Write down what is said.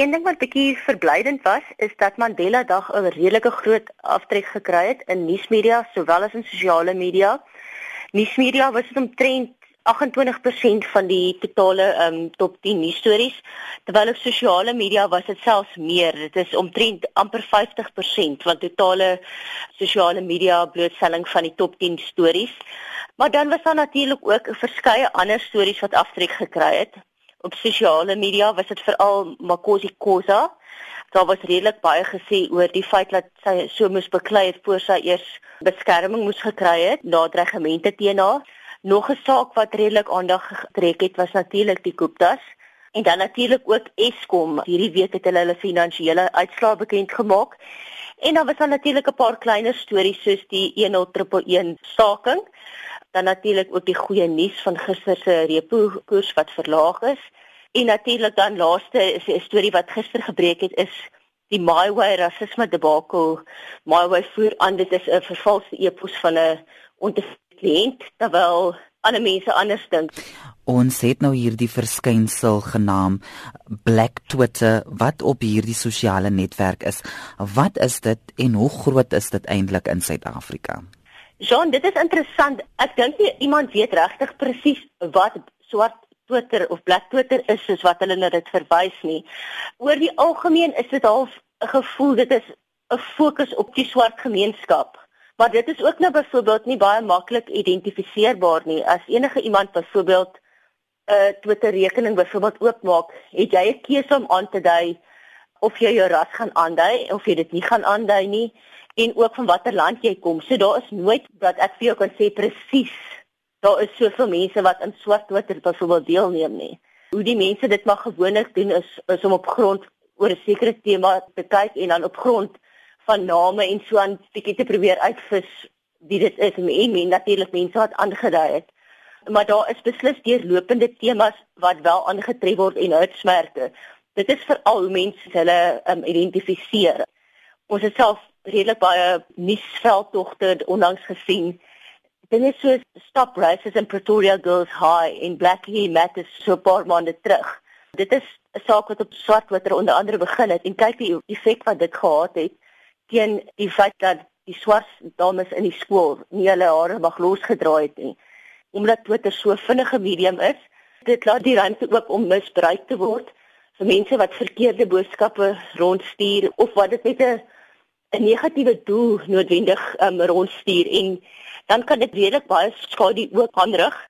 Een ding wat bietjie verblydend was, is dat Mandela Dag 'n redelike groot aftrek gekry het in nuusmedia sowel as in sosiale media. Nuusmedia was dit omtrent 28% van die totale um top 10 nuusstories, terwyl op sosiale media was dit selfs meer. Dit is omtrent amper 50% van totale sosiale media blootstelling van die top 10 stories. Maar dan was daar natuurlik ook verskeie ander stories wat aftrek gekry het op sosiale media was dit veral Makosi Khoza. Daar was redelik baie gesê oor die feit dat sy so moes beklei het voor sy eers beskerming moes gekry het na dreigemente teen haar. Nog 'n saak wat redelik aandag getrek het was natuurlik die Guptas en dan natuurlik ook Eskom. Hierdie week het hulle hulle finansiële uitslae bekend gemaak. En dan was daar natuurlik 'n paar kleiner stories soos die 1011 staking dan natuurlik ook die goeie nuus van gister se repo koers wat verlaag is en natuurlik dan laaste is 'n storie wat gister gebreek het is die MyWay rasisme debakel MyWay voer aan dit is 'n vervalste epos van 'n ontevrede terwyl ander mense anders dink Ons het nou hierdie verskynsel genaam Black Twitter wat op hierdie sosiale netwerk is. Wat is dit en hoe groot is dit eintlik in Suid-Afrika? Jean, dit is interessant. Ek dink nie iemand weet regtig presies wat swart Twitter of black Twitter is soos wat hulle net dit verwys nie. Oor die algemeen is dit half 'n gevoel dit is 'n fokus op die swart gemeenskap. Maar dit is ook nou byvoorbeeld nie baie maklik identifiseerbaar nie. As enige iemand byvoorbeeld 'n uh, Twitter rekening byvoorbeeld oopmaak, het jy 'n keuse om aan te dui of jy jou ras gaan aandui of jy dit nie gaan aandui nie en ook van watter land jy kom. So daar is nooit dat ek vir jou kan sê presies daar is soveel mense wat in swart Twitter byvoorbeeld deelneem nie. Hoe die mense dit maar gewoonlik doen is is om op grond oor 'n sekere tema te kyk en dan op grond van name en so aan bietjie te probeer uitvis wie dit is en en men natuurlik mense wat aangedui het. Maar daar is beslis deurlopende temas wat wel aangetref word en uitsmerke. Dit is veral hoe mense hulle um, identifiseer. Ons het self redelik baie nuusveldtogte onlangs gesien. Dinge soos Stop Racism in Pretoria Girls High en Black Lives Matter so paar maande terug. Dit is 'n saak wat op Swartwater onder andere begin het en kyk die effek wat dit gehad het teen die feit dat die swart dames in die skool nie hulle hare mag losgedraai het nie. Omdat Twitter so vinnige medium is, dit laat die ruimte oop om misbruik te word vir mense wat verkeerde boodskappe rondstuur of wat dit met 'n 'n negatiewe doel noodwendig um, rondstuur en dan kan dit redelik baie skade ook aanrig